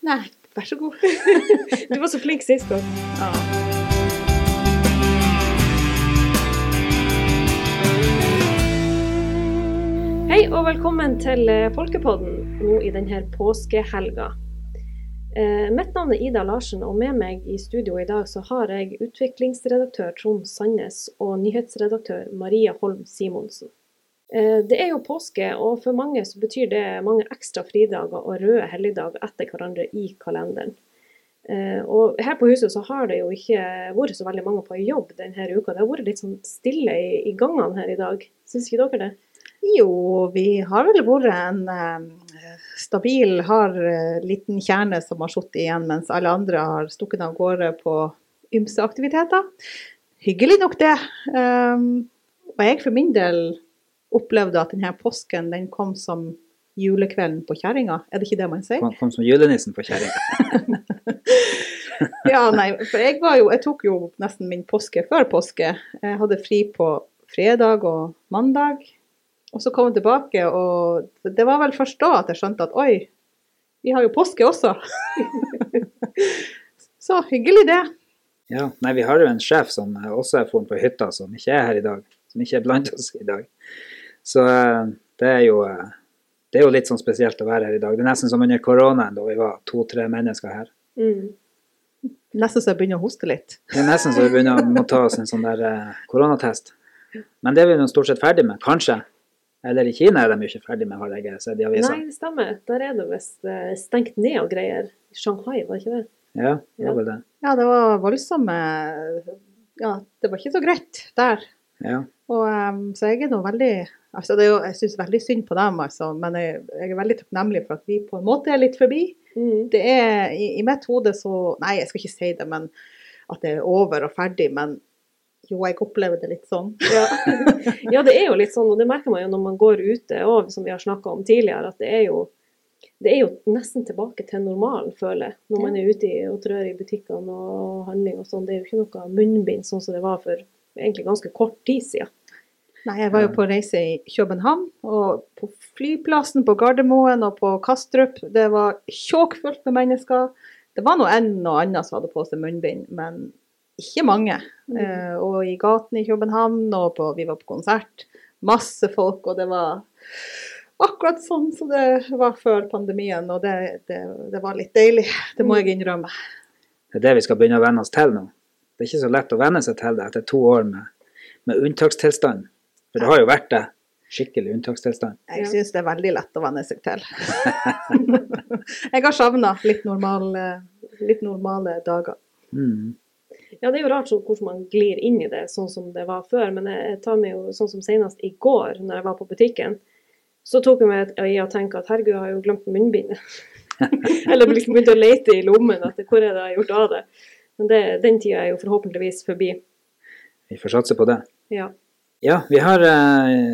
Nei, vær så god. Du var så flink sist gang. Ja. Hei og velkommen til eh, Folkepodden nå i denne påskehelga. Eh, mitt navn er Ida Larsen, og med meg i studio i dag så har jeg utviklingsredaktør Trond Sandnes og nyhetsredaktør Maria Holm Simonsen. Eh, det er jo påske, og for mange så betyr det mange ekstra fridager og røde helligdager etter hverandre i kalenderen. Eh, og her på huset så har det jo ikke vært så veldig mange på jobb denne uka. Det har vært litt sånn stille i, i gangene her i dag. Syns ikke dere det? Jo, vi har vel vært en eh, stabil, hard eh, liten kjerne som har sittet igjen, mens alle andre har stukket av gårde på ymse aktiviteter. Hyggelig nok det. Og jeg for min del opplevde at denne påsken den kom som julekvelden på kjerringa. Er det ikke det man sier? Kom, kom som julenissen på kjerringa. Ja, nei, for jeg var jo Jeg tok jo nesten min påske før påske. Jeg hadde fri på fredag og mandag. Og så kom jeg tilbake, og det var vel først da at jeg skjønte at oi, vi har jo påske også. så hyggelig det. Ja, nei, vi har jo en sjef som også er foran på hytta, som ikke er her i dag. Som ikke er blant oss i dag. Så eh, det er jo eh, det er jo litt sånn spesielt å være her i dag. Det er nesten som under koronaen, da vi var to-tre mennesker her. Mm. Nesten så jeg begynner å hoste litt. Det er nesten så vi begynner å må ta oss en sånn der eh, koronatest. Men det er vi nå stort sett ferdig med, kanskje. Eller i Kina er de ikke ferdig med, har jeg sett i avisa. Nei, det stemmer. Der er det visst stengt ned og greier. I Shanghai, var det ikke det? Ja, det var vel det. Ja, det var voldsomme Ja, det var ikke så greit der. Ja. Og, så jeg er nå veldig altså det jo, Jeg syns veldig synd på dem, altså, men jeg, jeg er veldig takknemlig for at vi på en måte er litt forbi. Mm. Det er i, i mitt hode så Nei, jeg skal ikke si det, men at det er over og ferdig. Men jo, jeg opplever det litt sånn. Ja. ja, det er jo litt sånn, og det merker man jo når man går ute òg, som vi har snakka om tidligere, at det er jo det er jo nesten tilbake til normalen, føler jeg. Når man er ute og trør i butikkene og handling og sånn. Det er jo ikke noe munnbind sånn som det var for egentlig ganske kort tid siden. Nei, jeg var jo på reise i København, og på flyplassen på Gardermoen og på Kastrup. Det var tjåkfullt med mennesker. Det var nå en og annen som hadde på seg munnbind, men ikke mange. Eh, og i gatene i København, og på, vi var på konsert. Masse folk, og det var akkurat sånn som det var før pandemien. Og det, det, det var litt deilig, det må jeg innrømme. Det er det vi skal begynne å venne oss til nå. Det er ikke så lett å venne seg til det etter to år med, med unntakstilstand. For det har jo vært det. Skikkelig unntakstilstand. Jeg syns det er veldig lett å venne seg til. jeg har savna litt, normal, litt normale dager. Mm. Ja, det er jo rart så, hvordan man glir inn i det, sånn som det var før. Men jeg tar meg jo sånn som senest i går, når jeg var på butikken, så tok jeg meg i å tenke at herregud, jeg har jo glemt munnbindet. Eller liksom begynte å lete i lommen etter hvor er det jeg har gjort av det. Men det, den tida er jo forhåpentligvis forbi. Vi får satse på det. Ja. Ja, vi har eh,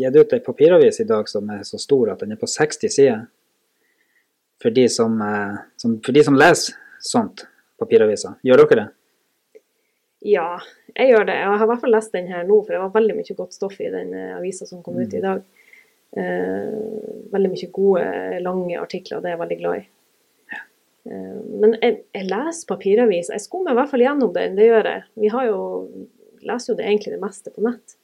gitt ut ei papiravis i dag som er så stor at den er på 60 sider. For de som, eh, som, for de som leser sånt, papiraviser. Gjør dere det? ja, jeg gjør det. Jeg har i hvert fall lest den her nå, for det var veldig mye godt stoff i den eh, avisa som kom ut i dag. Eh, veldig mye gode, lange artikler, det er jeg veldig glad i. Eh, men jeg, jeg leser papiravis. Jeg skummer i hvert fall gjennom den, det gjør jeg. Vi har jo, leser jo det egentlig det meste på nett.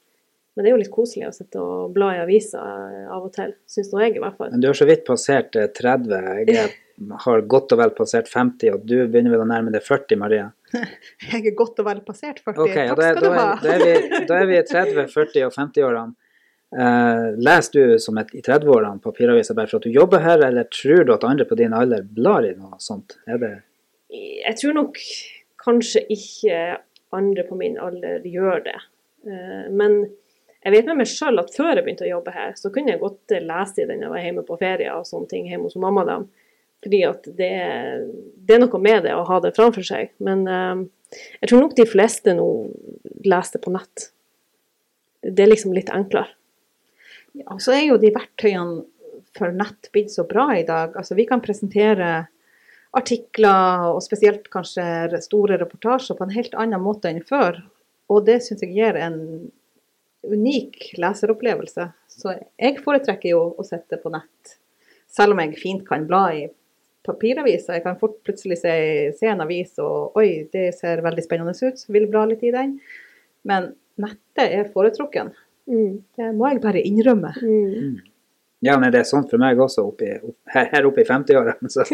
Men det er jo litt koselig å sitte og bla i avisa eh, av og til, syns nå jeg i hvert fall. Men du har så vidt passert eh, 30. Jeg er, har godt og vel passert 50, og du begynner vel å nærme deg 40, Maria? Jeg er godt og vel passert 40. Ok, ja, Takk da, skal du ha. da, er vi, da er vi i 30-, 40- og 50-årene. Uh, leser du som et, i 30-årene papiraviser bare for at du jobber her, eller tror du at andre på din alder blar i noe sånt? Er det Jeg tror nok kanskje ikke andre på min alder gjør det. Uh, Men jeg vet med meg sjøl at før jeg begynte å jobbe her, så kunne jeg godt lese i den jeg var hjemme på ferie og sånne ting hjemme hos mamma. dem. Fordi at det, det er noe med det å ha det framfor seg. Men eh, jeg tror nok de fleste nå leser det på nett. Det er liksom litt enklere. Ja, så er jo de verktøyene for nett blitt så bra i dag. Altså, vi kan presentere artikler, og spesielt kanskje store reportasjer, på en helt annen måte enn før. Og det syns jeg gir en unik leseropplevelse. Så jeg foretrekker jo å sitte på nett, selv om jeg fint kan bla i papiraviser. Jeg kan fort plutselig se, se en avis og oi, det ser veldig spennende ut, vil bla litt i den. Men nettet er foretrukken. Mm. Det må jeg bare innrømme. Mm. Ja, nei, det er sånn for meg også oppi, opp, her, her oppe i 50-årene. Så,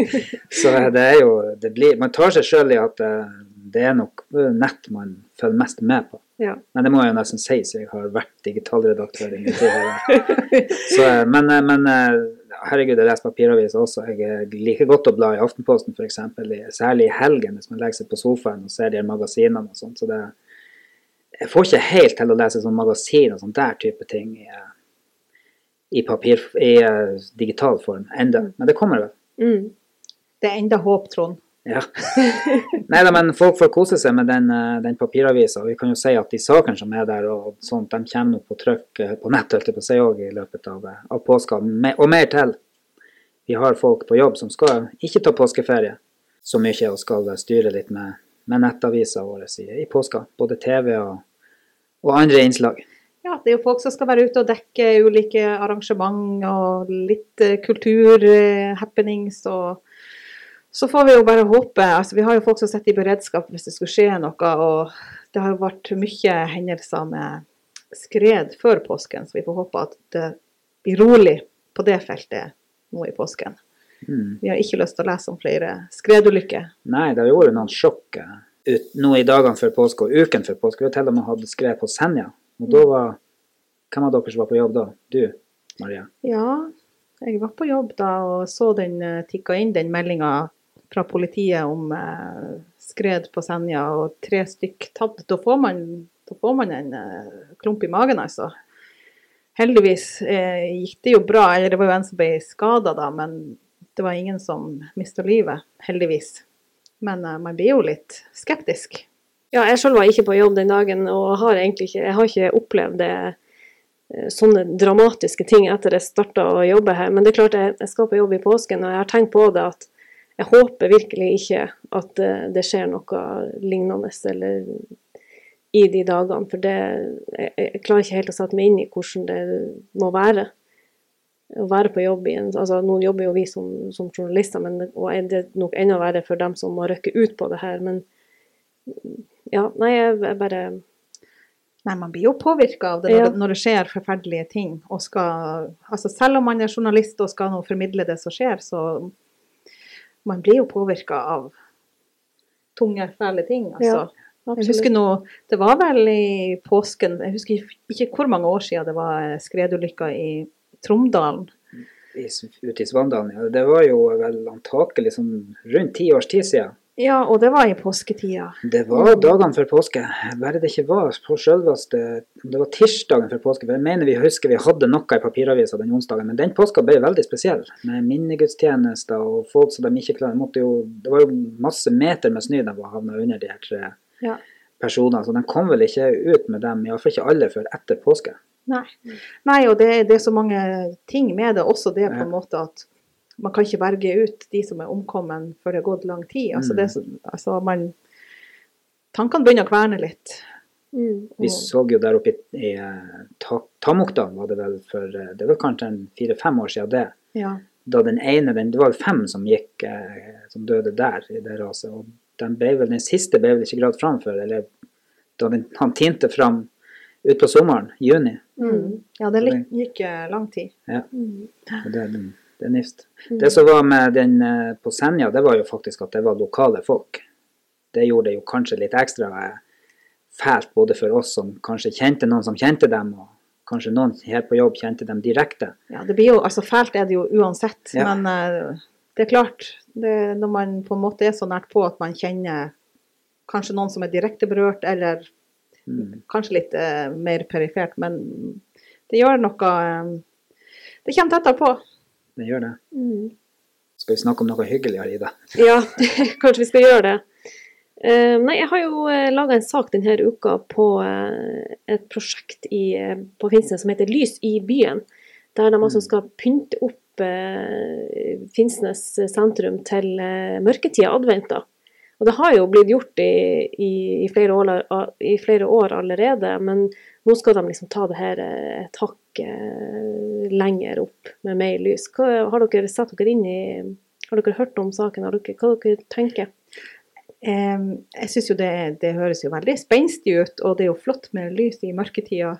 så det er jo det blir, Man tar seg sjøl i at eh, det er nok nett man følger mest med på. Ja. Men det må jeg jo nesten si, så jeg har vært digitalredaktør i min tid. eh, men, eh, men eh, herregud, jeg leser papiraviser også. Jeg eh, liker godt å bla i Aftenposten f.eks., særlig i helgen hvis man legger seg på sofaen og ser de her magasinene og sånt. Så det, jeg får ikke helt til å lese sånn magasin og sånn der type ting i, eh, i, papir, i eh, digital form enda. Men det kommer vel. Mm. Det er enda håp, Trond. Ja. Nei da, men folk får kose seg med den, eh, den papiravisa. Vi kan jo si at de sakene som er der, og sånt, de kommer nok på trykk eh, på nett på å si i løpet av, eh, av påska, og mer til. Vi har folk på jobb som skal ikke ta påskeferie så mye, og skal styre litt med, med nettavisa vår i, i påska. Både TV og, og andre innslag. Ja, det er jo folk som skal være ute og dekke ulike arrangement og litt eh, kultur-happenings. og så får vi jo bare håpe altså Vi har jo folk som sitter i beredskap hvis det skulle skje noe. og Det har jo vært mye hendelser med skred før påsken, så vi får håpe at det blir rolig på det feltet nå i påsken. Mm. Vi har ikke lyst til å lese om flere skredulykker. Nei, det gjorde noen sjokk eh, ut, nå i dagene før påske og uken før påske. Vi har til og med hatt skred på Senja. Og da var Hvem av dere som var på jobb da? Du, Maria? Ja, jeg var på jobb da og så den eh, tikka inn, den meldinga fra politiet om eh, skred på Senja og tre stykk tatt. Da får man, da får man en eh, klump i magen, altså. Heldigvis eh, gikk det jo bra. Eller det var jo en som ble skada da, men det var ingen som mista livet. Heldigvis. Men eh, man blir jo litt skeptisk. Ja, jeg selv var ikke på jobb den dagen, og har egentlig ikke, jeg har ikke opplevd det, eh, sånne dramatiske ting etter jeg starta å jobbe her. Men det er klart jeg, jeg skal på jobb i påsken, og jeg har tenkt på det at jeg håper virkelig ikke at eh, det skjer noe lignende eller i de dagene. For det, jeg, klarer ikke helt å sette meg inn i hvordan det må være å være på jobb i en altså Nå jobber jo vi som, som journalister, men og det er nok enda verre for dem som må rykke ut på det her. Men ja, nei, jeg, bare Nei, man blir jo påvirka av det når, Ja. det når det skjer forferdelige ting. Skal, altså selv om man er journalist og skal nå formidle det som skjer, så man blir jo påvirka av tunge, fæle ting. Altså. Jeg husker nå, det var vel i påsken, jeg husker ikke hvor mange år siden det var skredulykker i Tromdalen. Ute i Svandalen, ja. Det var jo vel antakelig sånn rundt ti års tid siden. Ja, og det var i påsketida. Det var dagene før påske. Bare det ikke var på selveste Det var tirsdagen før påske. For jeg mener vi husker vi hadde noe i papiravisa den onsdagen, men den påska ble veldig spesiell. Med minnegudstjenester og folk som de ikke klarer måtte jo, Det var jo masse meter med snø de var havna under de her tre Ja. personene. Så de kom vel ikke ut med dem, iallfall ikke alle, før etter påske. Nei. Nei, og det, det er så mange ting med det. Også det på en måte at man kan ikke berge ut de som er omkommet før det har gått lang tid. Altså Mm. det, er altså man, tankene begynner å kverne litt. mm, Vi så jo der oppe i, i Tamokta, var det vel for eh, Det var kanskje en fire-fem år siden det. Ja. da den ene, den, det var fem som gikk, eh, som døde der i det raset, og den, vel, den siste ble vel ikke gravd fram før, eller da den, han tinte fram utpå sommeren, juni. mm, ja, det gikk eh, lang tid. mm, Og det, det, det er nifst. mm. Det som var med den eh, på Senja, det var jo faktisk at det var lokale folk. Det gjorde det jo kanskje litt ekstra eh, fælt, både for oss som kanskje kjente noen som kjente dem, og kanskje noen her på jobb kjente dem direkte. Ja, det blir jo, altså Fælt er det jo uansett, Ja. men eh, det er klart det, Når man på en måte er så nært på at man kjenner kanskje noen som er direkte berørt, eller Mm. kanskje litt eh, mer perifert, men det gjør noe eh, Det kommer tettere på. Det gjør det. mm. Skal vi snakke om noe hyggeligere, Ida? Ja, kanskje vi skal gjøre det. Eh, nei, jeg har jo uh, laga en sak denne uka på eh, et prosjekt i, eh, på Finnsnes som heter Lys i byen. Der de altså Mm. skal pynte opp Finnsnes sentrum til mørketida, adventa. Og det har jo blitt gjort i, i, i, flere år, i flere år allerede, men nå skal de liksom ta det her eh, et hakk eh, lenger opp med mer lys. Hva, har dere satt dere inn i Har dere hørt om saken? Har dere, hva dere tenker Em, jeg syns jo det, det høres jo veldig spenstig ut, og det er jo flott med lys i mørketida.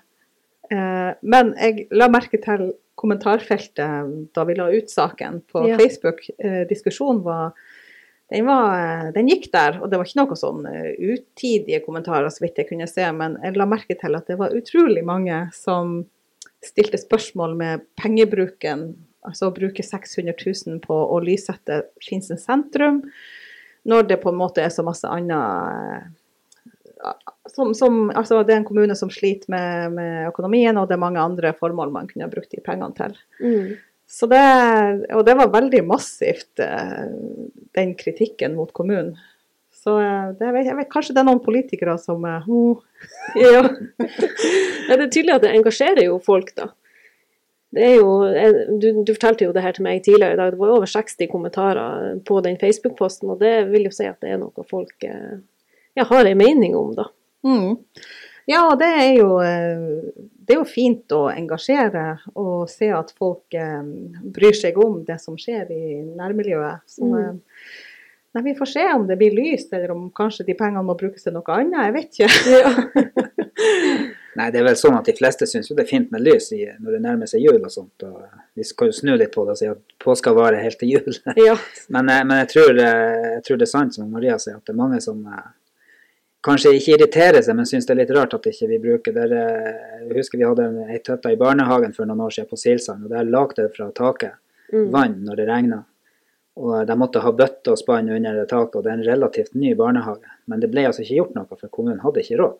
Eh, men jeg la merke til kommentarfeltet da vi la ut saken på Ja. Facebook. Eh, diskusjonen var den, var den gikk der, og det var ikke noen sånn eh, utidige kommentarer, så vidt jeg kunne se, men jeg la merke til at det var utrolig mange som stilte spørsmål med pengebruken. Altså å bruke 600 000 på å lyssette Skinsen sentrum når det på en måte er så masse annet eh, som, som, altså Det er en kommune som sliter med, med økonomien, og det er mange andre formål man kunne brukt de pengene til. mm. Så det, og det var veldig massivt, eh, den kritikken mot kommunen. Så eh, det, jeg vet, kanskje det er noen politikere som «Hm, ja. det er tydelig at det engasjerer jo folk, da. Det er jo, du, du fortalte jo det her til meg tidligere i dag, det var over 60 kommentarer på den Facebook-posten, og det vil jo si at det er noe folk ja, har en mening om, da. Mm. Ja, det er, jo, det er jo fint å engasjere og se at folk eh, bryr seg om det som skjer i nærmiljøet. Så Mm. eh, nei, vi får se om det blir lys, eller om kanskje de pengene må brukes til noe annet. Jeg vet ikke. Nei, det er vel sånn at de fleste syns jo det er fint med lys i, når det nærmer seg jul og sånt. og Vi skal jo snu litt på det og si at påska varer helt til jul. Ja. Men, eh, men jeg, tror, eh, jeg tror det er sant som Maria sier, at det er mange som kanskje ikke irriterer seg, men syns det er litt rart at ikke vi bruker det. Jeg husker vi hadde en- ei tøtte i barnehagen for noen år siden på Silsand, og der lagde det fra taket Mm. vann når det regna. Og de måtte ha bøtte og spann under det taket, og det er en relativt ny barnehage. Men det ble altså ikke gjort noe, for kommunen hadde ikke råd.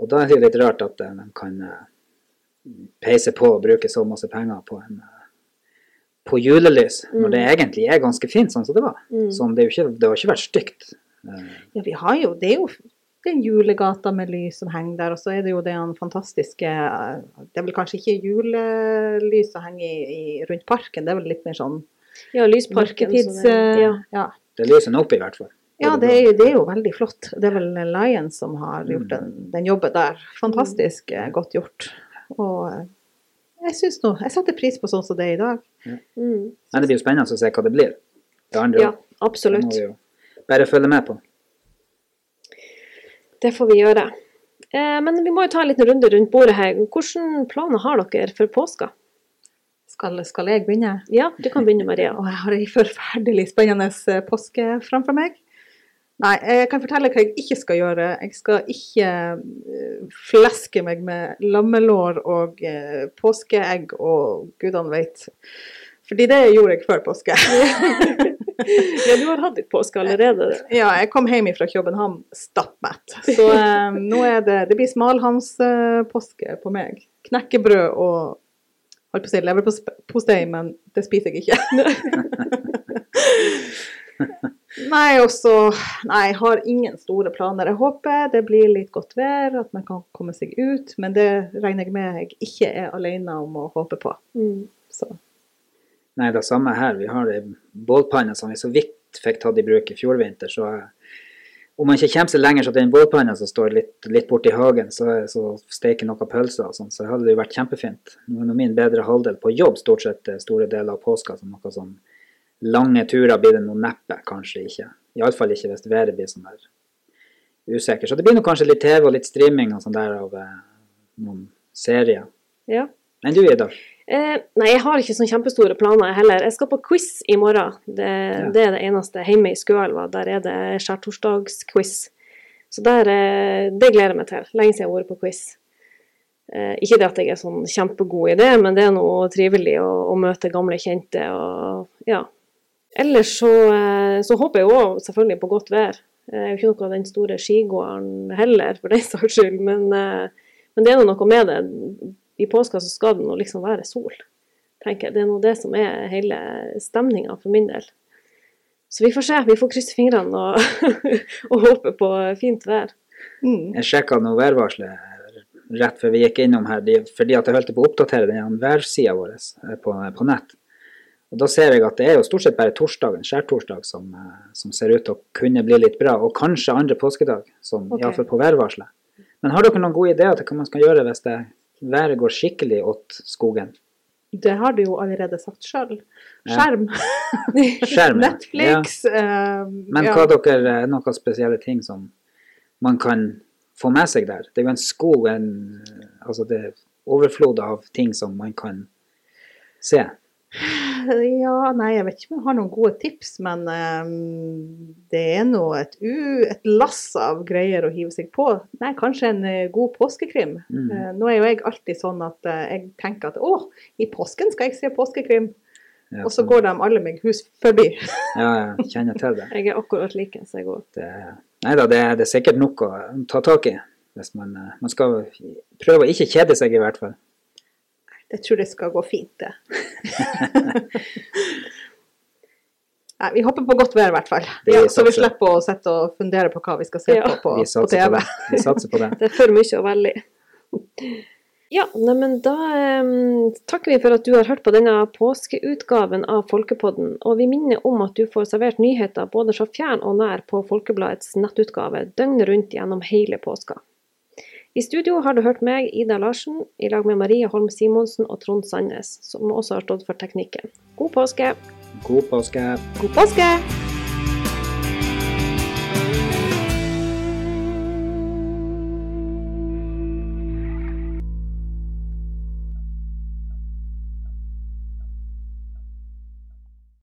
Og da er det litt rart at eh, de kan eh, peise på og bruke så masse penger på en eh, på julelys, når det egentlig er ganske fint sånn som det var. Mm. Sånn, det, ikke, det har ikke vært stygt. Eh, Ja, vi har jo, det er jo den julegata med lys som henger der, og så er det jo den fantastiske Det er vel kanskje ikke julelys som henger i, i, rundt parken, det er vel litt mer sånn ja, Lysparken. mørketids... det- eh, ja. ja. Det lyser nå opp i hvert fall. Ja, det er, det er jo veldig flott. Det er vel Lion som har gjort Mm. den, den jobben der. Fantastisk eh, godt gjort. Og jeg syns nå Jeg setter pris på sånn som det er i dag. Mm. Men det blir jo spennende å se hva det blir. Det andre ja, Det må absolutt. Bare følge med på. Det får vi gjøre. Eh, men vi må jo ta en liten runde rundt bordet her. Hvilke planer har dere for påska? Skal, skal jeg begynne? Ja, du kan begynne, Maria. Og jeg har ei forferdelig spennende eh, påske framfor meg. Nei, jeg kan fortelle hva jeg ikke skal gjøre. Jeg skal ikke eh, fleske meg med lammelår og påskeegg og gudene veit. Fordi det gjorde jeg før påske. Ja, du har hatt litt påske allerede. Ja, jeg kom hjem fra København stappmett. Så eh, nå er det Det blir smalhanspåske på meg. Knekkebrød og holdt på å si leverpostei, men det spiser jeg ikke. Nei, også Nei, jeg har ingen store planer. Jeg håper det blir litt godt vær, at man kan komme seg ut. Men det regner jeg med jeg ikke er alene om å håpe på. Mm. Så Nei, det samme her. Vi har ei bålpanne som vi så vidt fikk tatt i bruk i fjor vinter. Så eh, om man ikke kommer seg lenger, så den bålpanna som står litt, litt borti hagen, så, så steker noen pølser og sånn, så hadde det jo vært kjempefint. Nå er min bedre halvdel på jobb stort sett eh, store deler av påska, så noe sånn lange turer blir det nå neppe, kanskje ikke. Iallfall ikke hvis været blir sånn der usikker. Så det blir nå kanskje litt TV og litt streaming og sånn der av eh, noen serier. Ja. Men du, Ida? Eh, nei, jeg har ikke sånn kjempestore planer heller. Jeg skal på quiz i morgen. Det, det er det eneste. Hjemme i Skøelva, der er det skjærtorsdagsquiz. Så der, eh, det gleder jeg meg til. Lenge siden jeg har vært på quiz. Eh, ikke det at jeg er sånn kjempegod i det, men det er noe trivelig å, å møte gamle kjente og ja. Ellers så, eh, så håper jeg òg selvfølgelig på godt vær. Jeg er jo ikke noe av den store skigåeren heller, for den saks skyld, men, eh, men det er noe med det i påska så skal det nå liksom være sol. tenker jeg. Det er nå det som er hele stemninga for min del. Så vi får se. Vi får krysse fingrene og, og håpe på fint vær. mm. Jeg sjekka noe værvarselet rett før vi gikk innom her, fordi at jeg holdt på å oppdatere den værsida vår eh, på, på nett. Og Da ser jeg at det er jo stort sett bare torsdagen, skjærtorsdag som, eh, som ser ut til å kunne bli litt bra. Og kanskje andre påskedag, som Ok. iallfall på værvarselet. Men har dere noen gode ideer til hva man skal gjøre hvis det været går skikkelig åt skogen? Det har du jo allerede sagt sjøl. Skjerm. Ja. Netflix. Ja. Men ja. hva dere, er noen spesielle ting som man kan få med seg der? Det er jo en skog, en, altså det er overflod av ting som man kan se. Ja, nei, jeg vet ikke om jeg har noen gode tips, men um, det er nå et, et lass av greier å hive seg på. Nei, kanskje en eh, god påskekrim. Mm. Uh, nå er jo jeg alltid sånn at uh, jeg tenker at å, i påsken skal jeg se påskekrim. Ja, Og så går de alle meg hus forbi. Ja, jeg kjenner til det. Jeg er akkurat like så jeg òg. nei da, det, det er sikkert nok å ta tak i. Man, man skal prøve å ikke kjede seg, i hvert fall. Jeg tror det skal gå fint, det. Nei, vi hopper på godt vær, i hvert fall. Ja, så vi slipper å sette og fundere på hva vi skal se Ja. på på, på TV. på det. Vi satser på det. Det er for mye velge i. Ja, neimen da um, takker vi for at du har hørt på denne påskeutgaven av Folkepodden. Og vi minner om at du får servert nyheter både så fjern og nær på Folkebladets nettutgave døgnet rundt gjennom hele påska. I studio har du hørt meg, Ida Larsen, i lag med Marie Holm Simonsen og Trond Sandnes, som også har stått for teknikken. God påske! God påske. God påske!